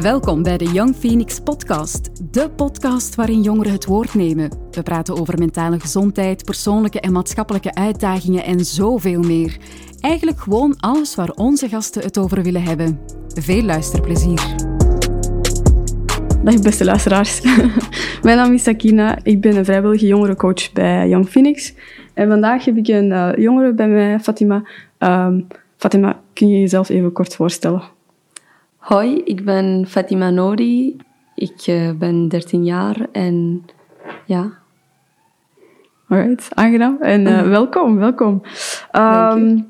Welkom bij de Young Phoenix Podcast, de podcast waarin jongeren het woord nemen. We praten over mentale gezondheid, persoonlijke en maatschappelijke uitdagingen en zoveel meer. Eigenlijk gewoon alles waar onze gasten het over willen hebben. Veel luisterplezier. Dag beste luisteraars. Mijn naam is Sakina. Ik ben een vrijwillige jongerencoach bij Young Phoenix. En vandaag heb ik een uh, jongere bij mij, Fatima. Um, Fatima, kun je jezelf even kort voorstellen? Hoi, ik ben Fatima Nori. Ik uh, ben 13 jaar en ja. Alright, aangenaam. En uh, welkom, welkom. Um,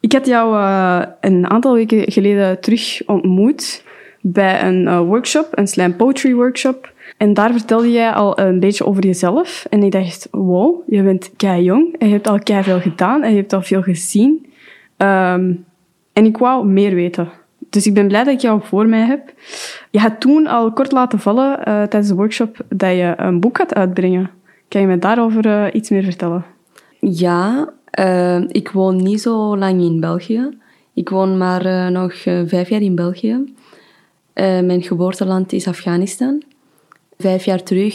ik had jou uh, een aantal weken geleden terug ontmoet bij een workshop, een slam poetry workshop. En daar vertelde jij al een beetje over jezelf. En ik dacht, wow, je bent kei jong. En je hebt al kei veel gedaan en je hebt al veel gezien. Um, en ik wou meer weten. Dus ik ben blij dat ik jou voor mij heb. Je had toen al kort laten vallen uh, tijdens de workshop dat je een boek gaat uitbrengen. Kan je me daarover uh, iets meer vertellen? Ja, uh, ik woon niet zo lang in België. Ik woon maar nog vijf jaar in België. mijn geboorteland is Afghanistan. Vijf jaar terug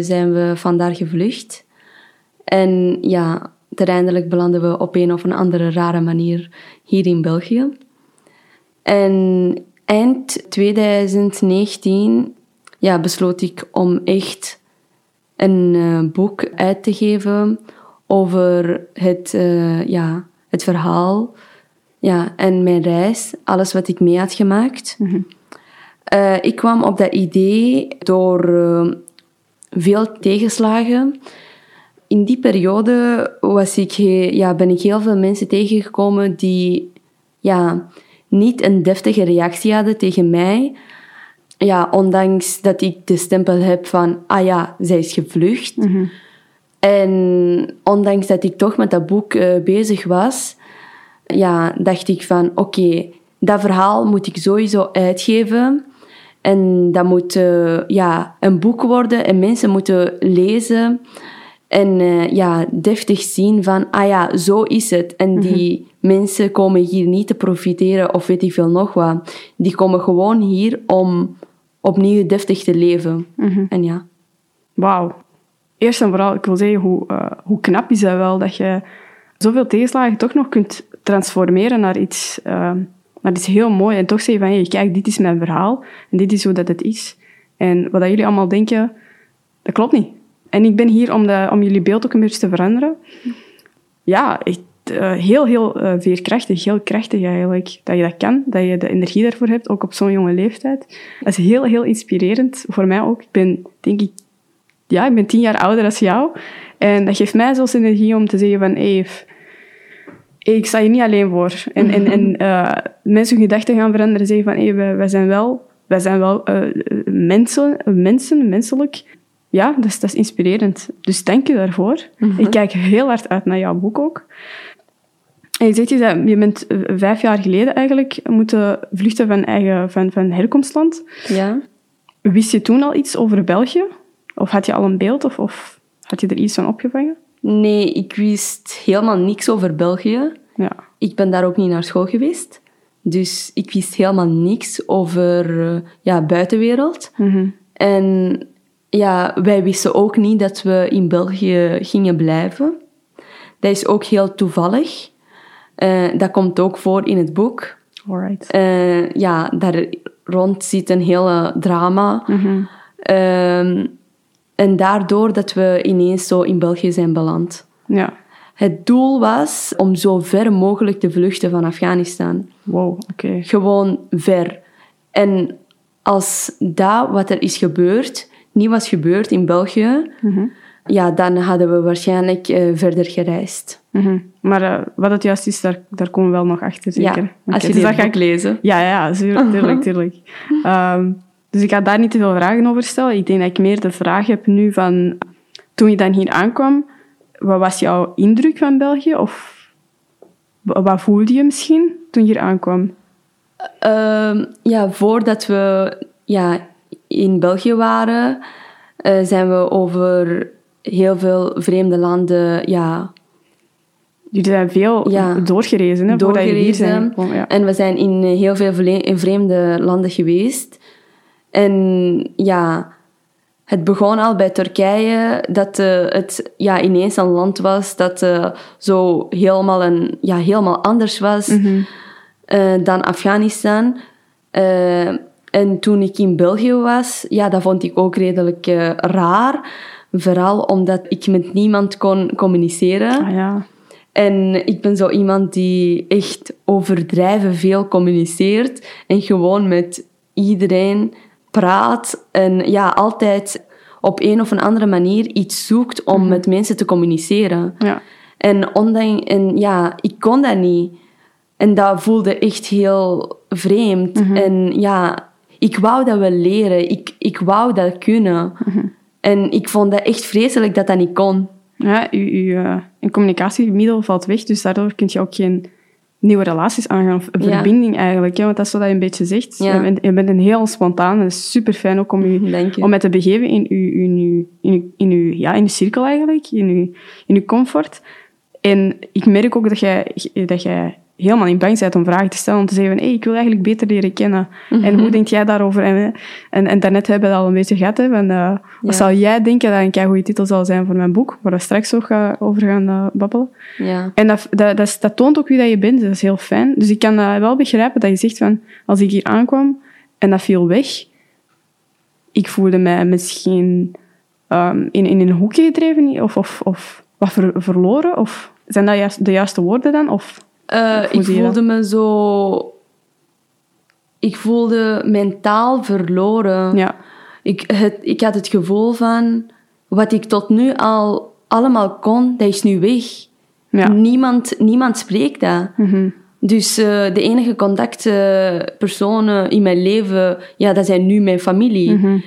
zijn we vandaar gevlucht. En ja, uiteindelijk belanden we op een of een andere rare manier hier in België. En eind 2019 ja, besloot ik om echt een uh, boek uit te geven over het, uh, ja, het verhaal ja, en mijn reis, alles wat ik mee had gemaakt. Mm -hmm. uh, ik kwam op dat idee door veel tegenslagen. In die periode was ik, ja, ben ik heel veel mensen tegengekomen die ja, niet een deftige reactie hadden tegen mij. Ja, ondanks dat ik de stempel heb van, ah ja, zij is gevlucht. Mm -hmm. En ondanks dat ik toch met dat boek uh, bezig was, ja, dacht ik van, oké, okay, dat verhaal moet ik sowieso uitgeven. En dat moet uh, ja, een boek worden en mensen moeten lezen. En uh, ja, deftig zien van, ah ja, zo is het. En die mm -hmm. mensen komen hier niet te profiteren of weet ik veel nog wat. Die komen gewoon hier om opnieuw deftig te leven. Mm -hmm. En ja. Wauw. Eerst en vooral, ik wil zeggen, hoe, uh, hoe knap is dat wel dat je zoveel tegenslagen toch nog kunt transformeren naar iets, uh, naar iets heel mooi. En toch zeggen van, hey, kijk, dit is mijn verhaal en dit is hoe dat het is. En wat dat jullie allemaal denken, dat klopt niet. En ik ben hier om, de, om jullie beeld ook een beetje te veranderen. Ja, echt, uh, heel, heel uh, veerkrachtig, heel krachtig eigenlijk. Dat je dat kan, dat je de energie daarvoor hebt, ook op zo'n jonge leeftijd. Dat is heel, heel inspirerend voor mij ook. Ik ben, denk ik, ja, ik ben tien jaar ouder dan jou. En dat geeft mij zelfs energie om te zeggen van, hey, ik sta hier niet alleen voor. En, en, en uh, mensen hun gedachten gaan veranderen, zeggen van, hey, wij, wij zijn wel, wij zijn wel mensen, mensen, menselijk ja, dus dat is inspirerend. Dus dank je daarvoor. Mm -hmm. Ik kijk heel hard uit naar jouw boek ook. En je zegt je, dat je bent vijf jaar geleden eigenlijk moeten vluchten van, eigen, van, van herkomstland. Ja. Wist je toen al iets over België? Of had je al een beeld? Of, of had je er iets van opgevangen? Nee, ik wist helemaal niks over België. Ja. Ik ben daar ook niet naar school geweest. Dus ik wist helemaal niks over ja, buitenwereld. Mm -hmm. En ja, wij wisten ook niet dat we in België gingen blijven. Dat is ook heel toevallig. Uh, dat komt ook voor in het boek. Alright. Uh, ja, daar rond zit een hele drama. Mm -hmm. uh, en daardoor dat we ineens zo in België zijn beland. Ja. Het doel was om zo ver mogelijk te vluchten van Afghanistan. Wow, oké. Okay. Gewoon ver. En als dat wat er is gebeurd niet was gebeurd in België, mm -hmm. ja, dan hadden we waarschijnlijk uh, verder gereisd. Mm -hmm. Maar uh, wat het juist is, daar, daar komen we wel nog achter, zeker? Ja, okay, als je dus dat ga ik lezen. Ja, ja, tuurlijk, tuurlijk. um, dus ik ga daar niet te veel vragen over stellen. Ik denk dat ik meer de vraag heb nu van... Toen je dan hier aankwam, wat was jouw indruk van België? Of wat voelde je misschien toen je hier aankwam? Uh, ja, voordat we ja, in België waren, uh, zijn we over heel veel vreemde landen, ja... Jullie zijn veel ja, doorgerezen, hè, doorgerezen. Hier zijn. Ja. En we zijn in heel veel vreemde landen geweest. En ja, het begon al bij Turkije, dat uh, het ja, ineens een land was dat uh, zo helemaal, een, ja, helemaal anders was mm -hmm. dan Afghanistan. En toen ik in België was, ja, dat vond ik ook redelijk raar. Vooral omdat ik met niemand kon communiceren. Ah, ja. En ik ben zo iemand die echt overdrijven veel communiceert en gewoon met iedereen praat en ja, altijd op een of een andere manier iets zoekt om mm -hmm. met mensen te communiceren. Ja. En, ondanks, en ja, ik kon dat niet. En dat voelde echt heel vreemd. Mm -hmm. En ja, ik wou dat wel leren. Ik, ik wou dat kunnen. -hmm. En ik vond dat echt vreselijk dat dat niet kon. Ja, uw, uw, uh, uw communicatiemiddel valt weg, dus daardoor kun je ook geen nieuwe relaties aangaan, of een Ja. verbinding eigenlijk. Hè? Want dat is wat je een beetje zegt. Ja. Je, bent, je bent een heel spontaan en super fijn ook om je, je. om je te begeven in je, in je, in je, in je, ja, in je cirkel eigenlijk, in je, in je comfort. En ik merk ook dat jij, dat jij helemaal niet bang bent om vragen te stellen, om te zeggen van, hey, ik wil eigenlijk beter leren kennen. En hoe denk jij daarover? En, en, en daarnet hebben we het al een beetje gehad, hè, van, uh, wat zou jij denken dat een goede titel zal zijn voor mijn boek, waar we straks ook gaan, over gaan uh, babbelen. Ja. En dat, dat, dat, is- dat toont ook wie dat je bent. Dat is heel fijn. Dus ik kan wel begrijpen dat je zegt van... Als ik hier aankwam en dat viel weg... Ik voelde mij misschien um, in, in een hoekje gedreven of, of, of wat ver, verloren. Of zijn dat juist, de juiste woorden dan? Of, Uh, hoe ik voelde me zo... Ik voelde mentaal verloren. ja. Ik, het, ik had het gevoel van... Wat ik tot nu al allemaal kon, dat is nu weg. Ja. Niemand, niemand spreekt dat. Mhm. Dus eh, de enige contactpersonen in mijn leven, ja, dat zijn nu mijn familie. Mhm.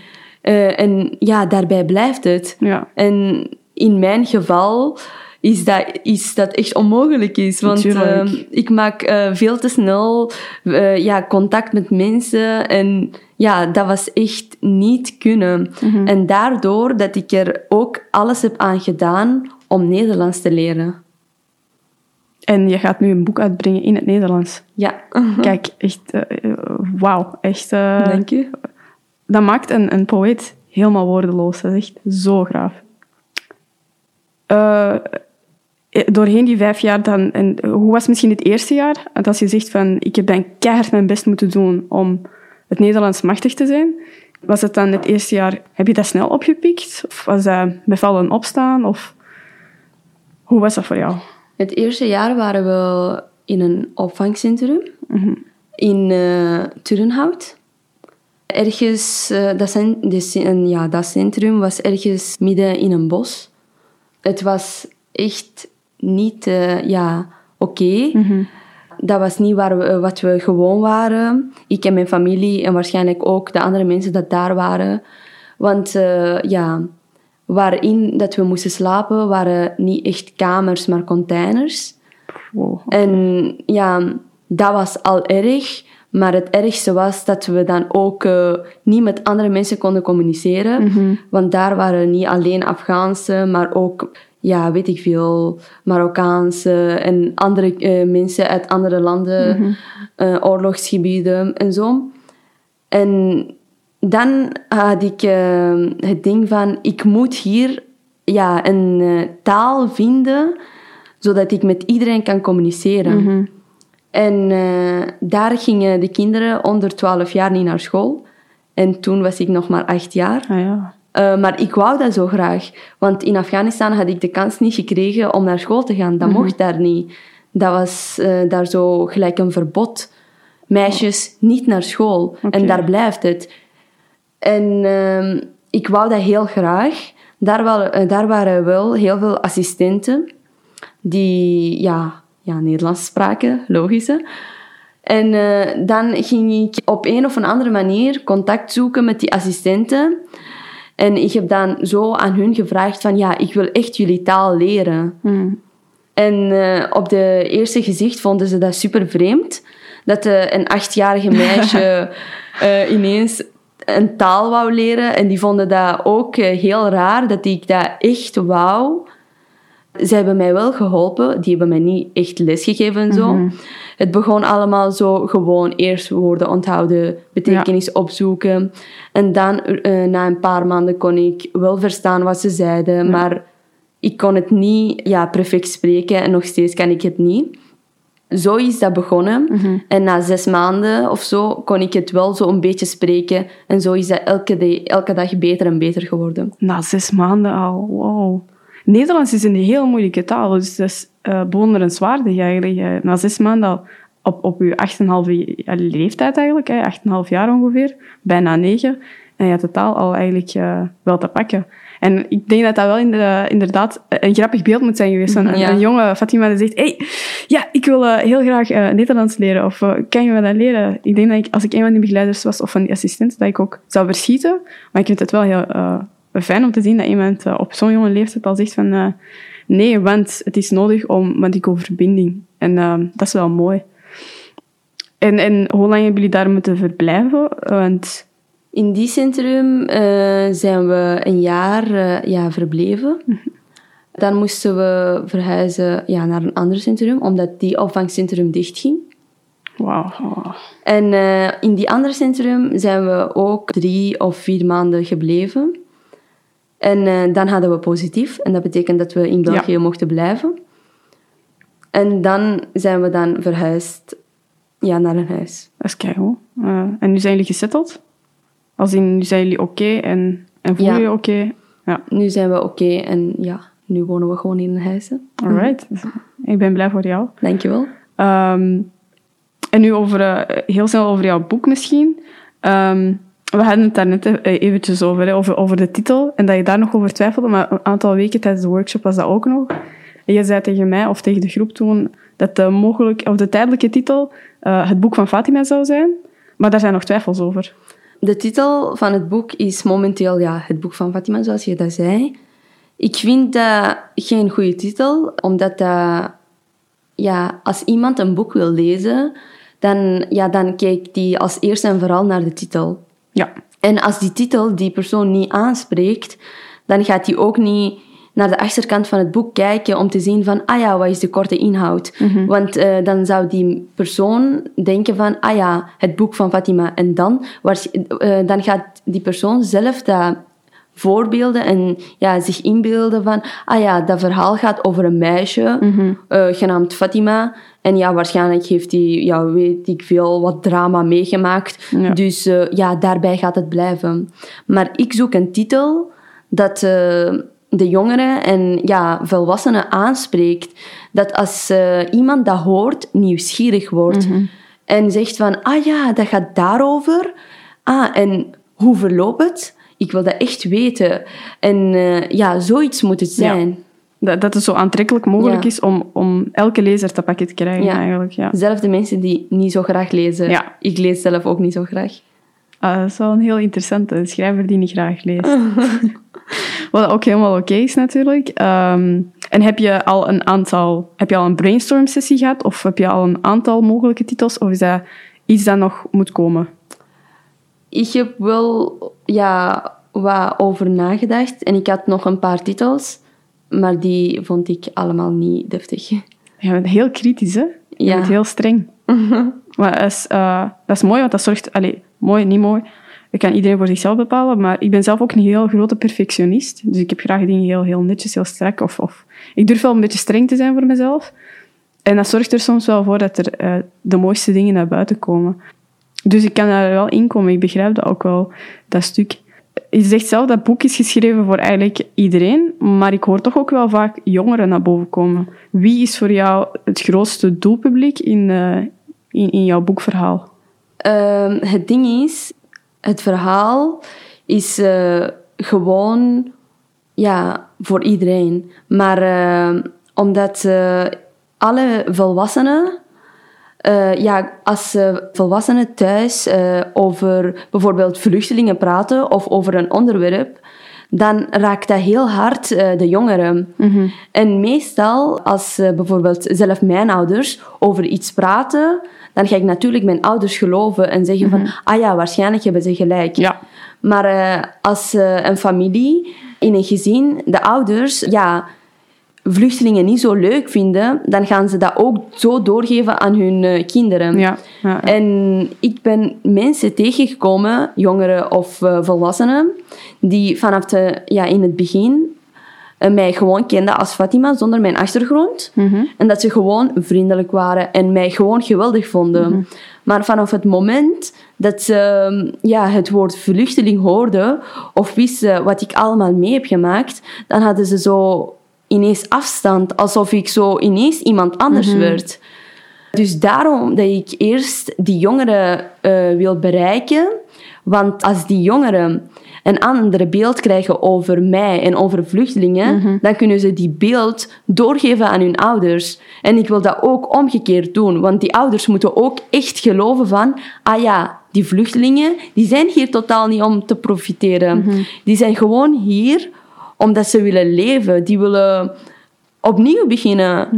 Eh, en ja, daarbij blijft het. Ja. En in mijn geval is dat, is dat echt onmogelijk is. Want Natuurlijk. eh, ik maak eh, veel te snel eh, ja, contact met mensen. En ja, dat was echt niet kunnen. Mhm. En daardoor dat ik er ook alles heb aan gedaan om Nederlands te leren. En je gaat nu een boek uitbrengen in het Nederlands. Ja, Kijk, echt... eh, Wauw. Echt... dank je. dat maakt een, een poëet helemaal woordeloos. Dat is echt zo graaf. Eh, doorheen die vijf jaar dan, en hoe was misschien het eerste jaar? Want als je zegt van, ik heb dan keihard mijn best moeten doen om het Nederlands machtig te zijn. Was het dan het eerste jaar, heb je dat snel opgepikt? Of was dat met vallen opstaan? Of hoe was dat voor jou? Het eerste jaar waren we in een opvangcentrum Mhm. in eh Turnhout. Ergens, eh, dat, de ce- en ja, dat centrum was ergens midden in een bos. Het was echt niet eh, ja, oké. Mhm. Dat was niet waar we, wat we gewoon waren. Ik en mijn familie en waarschijnlijk ook de andere mensen dat daar waren. Want eh, ja, waarin dat we moesten slapen waren niet echt kamers, maar containers. Wow. En ja, dat was al erg. Maar het ergste was dat we dan ook eh, niet met andere mensen konden communiceren. Want daar waren niet alleen Afghaanse, maar ook, ja, weet ik veel, Marokkaanse en andere eh, mensen uit andere landen, eh, oorlogsgebieden en zo. En dan had ik eh, het ding van, ik moet hier ja, een taal vinden zodat ik met iedereen kan communiceren. En eh, daar gingen de kinderen onder 12 jaar niet naar school. En toen was ik nog maar 8 jaar. Ah ja. Eh, maar ik wou dat zo graag. Want in Afghanistan had ik de kans niet gekregen om naar school te gaan. Dat mocht daar niet. Dat was eh, daar zo gelijk een verbod. Meisjes niet naar school. En daar blijft het. En ehm, ik wou dat heel graag. Daar, wel, eh, daar waren wel heel veel assistenten die ja, ja, Nederlands spraken, logisch. hè. En dan ging ik op een of een andere manier contact zoeken met die assistenten. En ik heb dan zo aan hun gevraagd van, ja, ik wil echt jullie taal leren. Mm. En eh, op de eerste gezicht vonden ze dat super vreemd. Dat eh, een achtjarige meisje eh, ineens een taal wou leren. En die vonden dat ook heel raar, dat ik dat echt wou. Ze hebben mij wel geholpen. Die hebben mij niet echt lesgegeven en zo. Het begon allemaal zo gewoon eerst woorden onthouden, betekenis opzoeken. En dan eh, na een paar maanden kon ik wel verstaan wat ze zeiden. Maar ik kon het niet ja, perfect spreken en nog steeds kan ik het niet. Zo is dat begonnen. En na zes maanden of zo kon ik het wel zo een beetje spreken. En zo is dat elke, day- elke dag beter en beter geworden. Na zes maanden al, wow. Nederlands is een heel moeilijke taal, dus dat is eh bewonderenswaardig eigenlijk. Eh, Na zes maanden al op, op je 8,5 jaar leeftijd eigenlijk, hè, 8,5 jaar ongeveer, bijna 9, en je had de taal al eigenlijk eh, wel te pakken. En ik denk dat dat wel inderdaad, een grappig beeld moet zijn geweest. Van een, Ja. een jonge Fatima die zegt, hey, ja, ik wil heel graag Nederlands leren. Of kan je me dat leren? Ik denk dat ik, als ik een van die begeleiders was, of van die assistenten, dat ik ook zou verschieten. Maar ik vind het wel heel fijn om te zien dat iemand eh, op zo'n jonge leeftijd al zegt van... eh, nee, want het is nodig om... Want ik wil verbinding. En eh, dat is wel mooi. En, en hoe lang hebben jullie daar moeten verblijven? Want... In die centrum zijn we een jaar ja, verbleven. Dan moesten we verhuizen ja, naar een ander centrum, omdat die opvangcentrum dichtging. Wauw. En in die andere centrum zijn we ook drie of vier maanden gebleven. En eh, dan hadden we positief. En dat betekent dat we in België mochten blijven. En dan zijn we dan verhuisd ja, naar een huis. Dat is keigoed. Eh, en nu zijn jullie gesetteld? Als in, nu zijn jullie oké en, en voelen Ja. je oké? Ja, Nu zijn we oké en ja, nu wonen we gewoon in een huis. hè. alright. Ik ben blij voor jou. Dankjewel. Ehm, en nu over, eh, heel snel over jouw boek misschien. Ehm, we hadden het daar net e- eventjes over, over, over de titel. En dat je daar nog over twijfelde. Maar een aantal weken tijdens de workshop was dat ook nog. En je zei tegen mij, of tegen de groep toen, dat de, mogelijk, of de tijdelijke titel eh, het boek van Fatima zou zijn. Maar daar zijn nog twijfels over. De titel van het boek is momenteel ja, het boek van Fatima, zoals je dat zei. Ik vind dat geen goede titel, omdat dat, ja, als iemand een boek wil lezen, dan, ja, dan kijkt die als eerste en vooral naar de titel. Ja, En als die titel die persoon niet aanspreekt, dan gaat hij ook niet naar de achterkant van het boek kijken om te zien van, ah ja, wat is de korte inhoud? Want eh, dan zou die persoon denken van, ah ja, het boek van Fatima. En dan, eh, dan gaat die persoon zelf dat voorbeelden en ja, zich inbeelden van, ah ja, dat verhaal gaat over een meisje eh, genaamd Fatima. En ja, waarschijnlijk heeft hij, ja, weet ik veel, wat drama meegemaakt. Ja. Dus eh, ja, daarbij gaat het blijven. Maar ik zoek een titel dat eh, de jongeren en ja, volwassenen aanspreekt. Dat als iemand dat hoort, nieuwsgierig wordt. En zegt van, ah ja, dat gaat daarover. Ah, en hoe verloopt het? Ik wil dat echt weten. En eh, ja, zoiets moet het Ja. zijn. dat, dat het zo aantrekkelijk mogelijk Ja. is om, om elke lezer te pakken te krijgen Ja. eigenlijk. Ja. Zelf de mensen die niet zo graag lezen. Ja. Ik lees zelf ook niet zo graag. Ah, dat is wel een heel interessante schrijver die niet graag leest. Wat ook helemaal oké is natuurlijk. Ehm, en heb je al een aantal, heb je al een brainstorm sessie gehad? Of heb je al een aantal mogelijke titels? Of is dat iets dat nog moet komen? Ik heb wel ja, wat over nagedacht en ik had nog een paar titels, maar die vond ik allemaal niet deftig. Je bent heel kritisch, hè? Je Ja. bent heel streng. maar dat is, eh, dat is mooi, want dat zorgt... Allee, mooi, niet mooi. Dat kan iedereen voor zichzelf bepalen, maar ik ben zelf ook een heel grote perfectionist. Dus ik heb graag dingen heel, heel netjes, heel strak. Of, of, ik durf wel een beetje streng te zijn voor mezelf. En dat zorgt er soms wel voor dat er eh, de mooiste dingen naar buiten komen. Dus ik kan daar wel in komen. Ik begrijp dat ook wel, dat stuk. Je zegt zelf dat boek is geschreven voor eigenlijk iedereen, maar ik hoor toch ook wel vaak jongeren naar boven komen. Wie is voor jou het grootste doelpubliek in, eh, in, in jouw boekverhaal? Ehm, het ding is, het verhaal is eh, gewoon ja, voor iedereen. Maar eh, omdat eh, alle volwassenen, eh, ja, als eh, volwassenen thuis eh, over bijvoorbeeld vluchtelingen praten of over een onderwerp, dan raakt dat heel hard de jongeren. En meestal, als bijvoorbeeld zelf mijn ouders over iets praten, dan ga ik natuurlijk mijn ouders geloven en zeggen van, ah ja, waarschijnlijk hebben ze gelijk. Ja. Maar als een familie, in een gezin, de ouders, ja, vluchtelingen niet zo leuk vinden, dan gaan ze dat ook zo doorgeven aan hun eh, kinderen. Ja, ja, ja. En ik ben mensen tegengekomen, jongeren of eh, volwassenen, die vanaf de, ja, in het begin eh, mij gewoon kenden als Fatima zonder mijn achtergrond. En dat ze gewoon vriendelijk waren en mij gewoon geweldig vonden. Maar vanaf het moment dat ze mm, ja, het woord vluchteling hoorden of wisten wat ik allemaal mee heb gemaakt, dan hadden ze zo ineens afstand, alsof ik zo ineens iemand anders werd. Dus daarom dat ik eerst die jongeren eh, wil bereiken. Want als die jongeren een andere beeld krijgen over mij en over vluchtelingen, dan kunnen ze die beeld doorgeven aan hun ouders. En ik wil dat ook omgekeerd doen, want die ouders moeten ook echt geloven van, ah ja, die vluchtelingen, die zijn hier totaal niet om te profiteren. Die zijn gewoon hier omdat ze willen leven. Die willen opnieuw beginnen.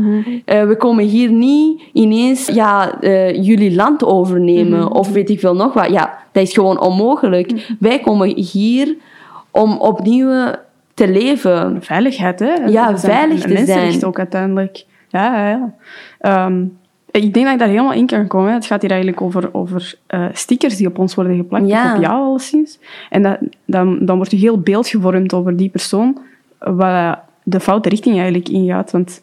Eh, we komen hier niet ineens ja, eh, jullie land overnemen of weet ik veel nog wat. Ja, dat is gewoon onmogelijk. Wij komen hier om opnieuw te leven. Veiligheid, hè? Ja, veilig een te mensenrecht zijn. ook uiteindelijk. Ja, ja, ja. Ehm, ik denk dat ik daar helemaal in kan komen. Het gaat hier eigenlijk over, over eh, stickers die op ons worden geplakt, Ja. op jou alleszins. En dat, dan, dan wordt er heel beeld gevormd over die persoon, wat de foute richting eigenlijk ingaat. Want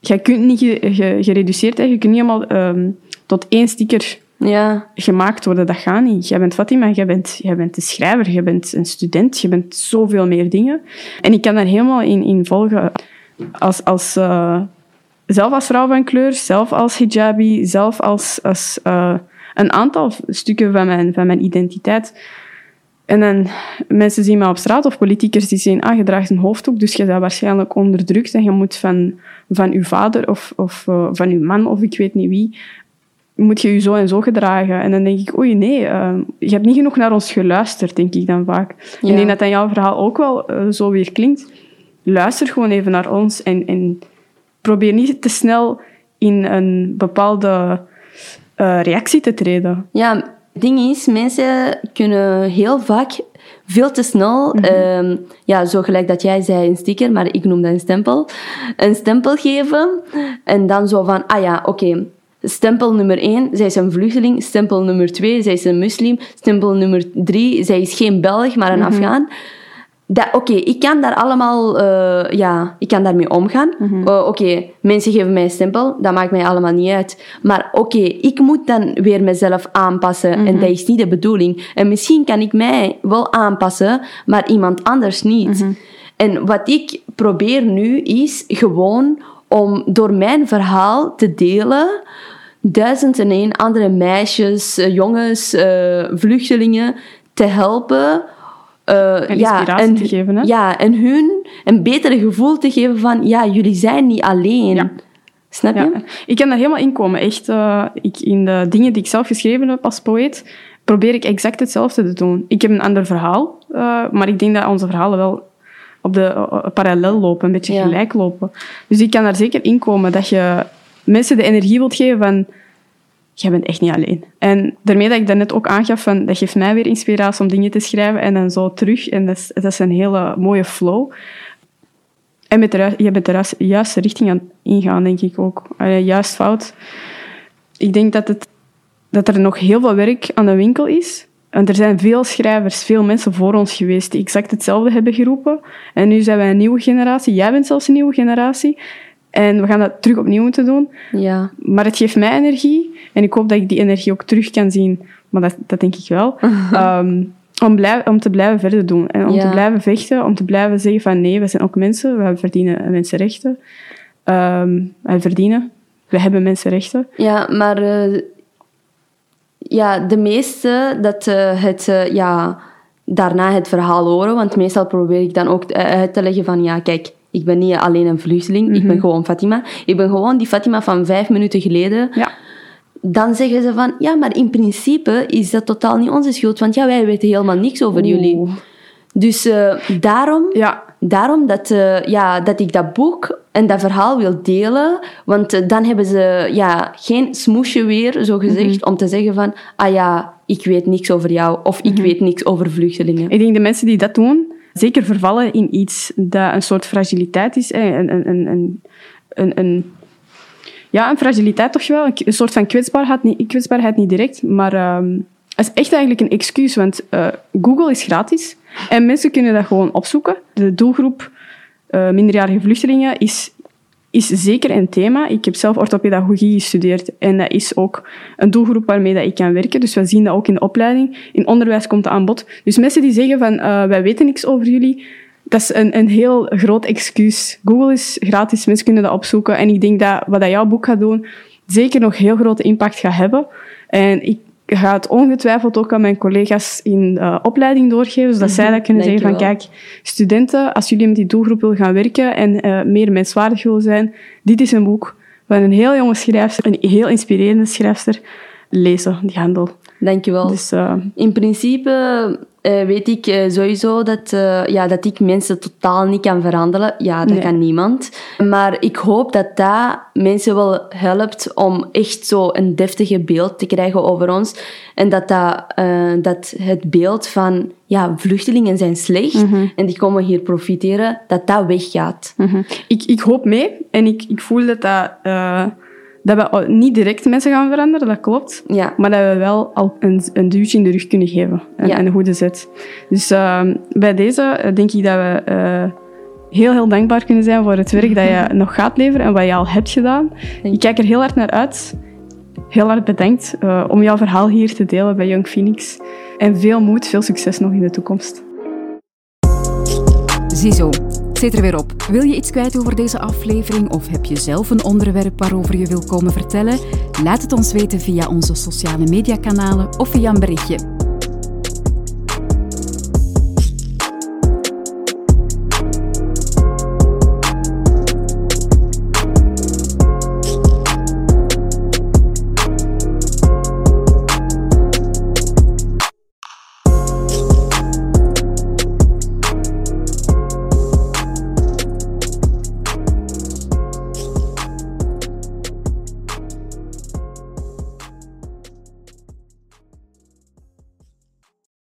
jij kunt niet ge- ge- gereduceerd, hè. je kunt niet helemaal ehm, tot één sticker Ja, gemaakt worden. Dat gaat niet. Jij bent Fatima, jij bent, jij bent de schrijver, jij bent een student, je bent zoveel meer dingen. En ik kan daar helemaal in, in volgen. Als, als, eh, zelf als vrouw van kleur, zelf als hijabi, zelf als, als eh, een aantal stukken van mijn, van mijn identiteit. En dan mensen zien me op straat of politiekers die zien, ah, je draagt een hoofddoek, dus je bent waarschijnlijk onderdrukt en je moet van, van uw vader of, of eh, van uw man of ik weet niet wie, moet je je zo en zo gedragen. En dan denk ik, oei, nee, eh, je hebt niet genoeg naar ons geluisterd, denk ik dan vaak. Ja. Ik denk dat dat jouw verhaal ook wel zo weer klinkt. Luister gewoon even naar ons en, en probeer niet te snel in een bepaalde eh, reactie te treden. Ja, het ding is, mensen kunnen heel vaak veel te snel, ehm, ja, zo gelijk dat jij zei, een sticker, maar ik noem dat een stempel, een stempel geven. En dan zo van, ah ja, oké, stempel nummer 1, zij is een vluchteling, stempel nummer 2, zij is een moslim, stempel nummer 3, zij is geen Belg, maar een Afghaan. Dat- Oké, ik kan daar allemaal, eh, ja, ik kan daarmee omgaan. Eh, oké, mensen geven mij een stempel, dat maakt mij allemaal niet uit. Maar oké, ik moet dan weer mezelf aanpassen en dat is niet de bedoeling. En misschien kan ik mij wel aanpassen, maar iemand anders niet. En wat ik probeer nu is gewoon om door mijn verhaal te delen duizend en één andere meisjes, eh, jongens, vluchtelingen te helpen. Eh, En inspiratie te geven, hè? Ja, en hun een betere gevoel te geven van, ja, jullie zijn niet alleen. Ja. Snap je? Ja, ik kan daar helemaal in komen. Echt, eh, ik, in de dingen die ik zelf geschreven heb als poëet, probeer ik exact hetzelfde te doen. Ik heb een ander verhaal, eh, maar ik denk dat onze verhalen wel op de parallel lopen, een beetje Ja. gelijk lopen. Dus ik kan daar zeker in komen dat je mensen de energie wilt geven van jij bent echt niet alleen. En daarmee dat ik daarnet ook aangaf, van, dat geeft mij weer inspiratie om dingen te schrijven en dan zo terug. En dat is, is een hele mooie flow. En met je bent de juiste richting aan ingaan, denk ik ook. Allee, juist fout. Ik denk dat, het, dat er nog heel veel werk aan de winkel is. En er zijn veel schrijvers, veel mensen voor ons geweest die exact hetzelfde hebben geroepen. En nu zijn wij een nieuwe generatie. Jij bent zelfs een nieuwe generatie. En we gaan dat terug opnieuw moeten doen. Ja. Maar het geeft mij energie. En ik hoop dat ik die energie ook terug kan zien. Maar dat, dat denk ik wel. Ehm, om, blij- om te blijven verder doen. En om Ja. te blijven vechten. Om te blijven zeggen van nee, we zijn ook mensen. We verdienen mensenrechten. Wij verdienen. We hebben mensenrechten. Ja, maar eh, ja, de meeste dat eh, het, eh, ja, daarna het verhaal horen, want meestal probeer ik dan ook uit te leggen van, ja, kijk, ik ben niet alleen een vluchteling, ik ben gewoon Fatima. Ik ben gewoon die Fatima van vijf minuten geleden. Ja. Dan zeggen ze van, ja, maar in principe is dat totaal niet onze schuld, want ja, wij weten helemaal niks over jullie. Dus eh, daarom Ja, Daarom dat, eh, ja, dat ik dat boek en dat verhaal wil delen. Want eh, dan hebben ze ja, geen smoesje weer, zo gezegd, om te zeggen van... Ah ja, ik weet niks over jou. Of ik weet niks over vluchtelingen. ik denk de mensen die dat doen, zeker vervallen in iets dat een soort fragiliteit is. Een, een, een, een, een, ja, een fragiliteit toch wel. Een soort van kwetsbaarheid, niet, kwetsbaarheid niet direct, maar um, het is echt eigenlijk een excuus, want uh, Google is gratis en mensen kunnen dat gewoon opzoeken. De doelgroep uh, minderjarige vluchtelingen is is zeker een thema. Ik heb zelf orthopedagogie gestudeerd en dat is ook een doelgroep waarmee dat ik kan werken. Dus we zien dat ook in de opleiding. In onderwijs komt dat aan bod. Dus mensen die zeggen van uh, wij weten niks over jullie, dat is een, een heel groot excuus. Google is gratis, mensen kunnen dat opzoeken. En ik denk dat wat dat jouw boek gaat doen, zeker nog heel grote impact gaat hebben. En ik ga het ongetwijfeld ook aan mijn collega's in de opleiding doorgeven, zodat zij dat kunnen zeggen van kijk, studenten, als jullie met die doelgroep willen gaan werken en uh, meer menswaardig willen zijn, dit is een boek van een heel jonge schrijfster, een heel inspirerende schrijfster, lezen, die handel. Dankjewel. Dus, uh, in principe uh, weet ik uh, sowieso dat, uh, ja, dat ik mensen totaal niet kan veranderen. Ja, dat nee. kan niemand. Maar ik hoop dat dat mensen wel helpt om echt zo een deftige beeld te krijgen over ons. En dat, dat, dat het beeld van ja, vluchtelingen zijn slecht mm -hmm. en die komen hier profiteren, dat dat weggaat. Mm -hmm. ik, ik hoop mee en ik, ik voel dat dat dat we niet direct mensen gaan veranderen, dat klopt. Ja. Maar dat we wel al een, een duwtje in de rug kunnen geven. En, ja. een goede zet. Dus uh, bij deze uh, denk ik dat we uh, heel, heel dankbaar kunnen zijn voor het werk dat je nog gaat leveren en wat je al hebt gedaan. Ik kijk er heel hard naar uit. Heel hard bedankt om jouw verhaal hier te delen bij Young Phoenix. En veel moed, veel succes nog in de toekomst. Ziezo, zit er weer op. Wil je iets kwijt over deze aflevering of heb je zelf een onderwerp waarover je wil komen vertellen? Laat het ons weten via onze sociale mediakanalen of via een berichtje.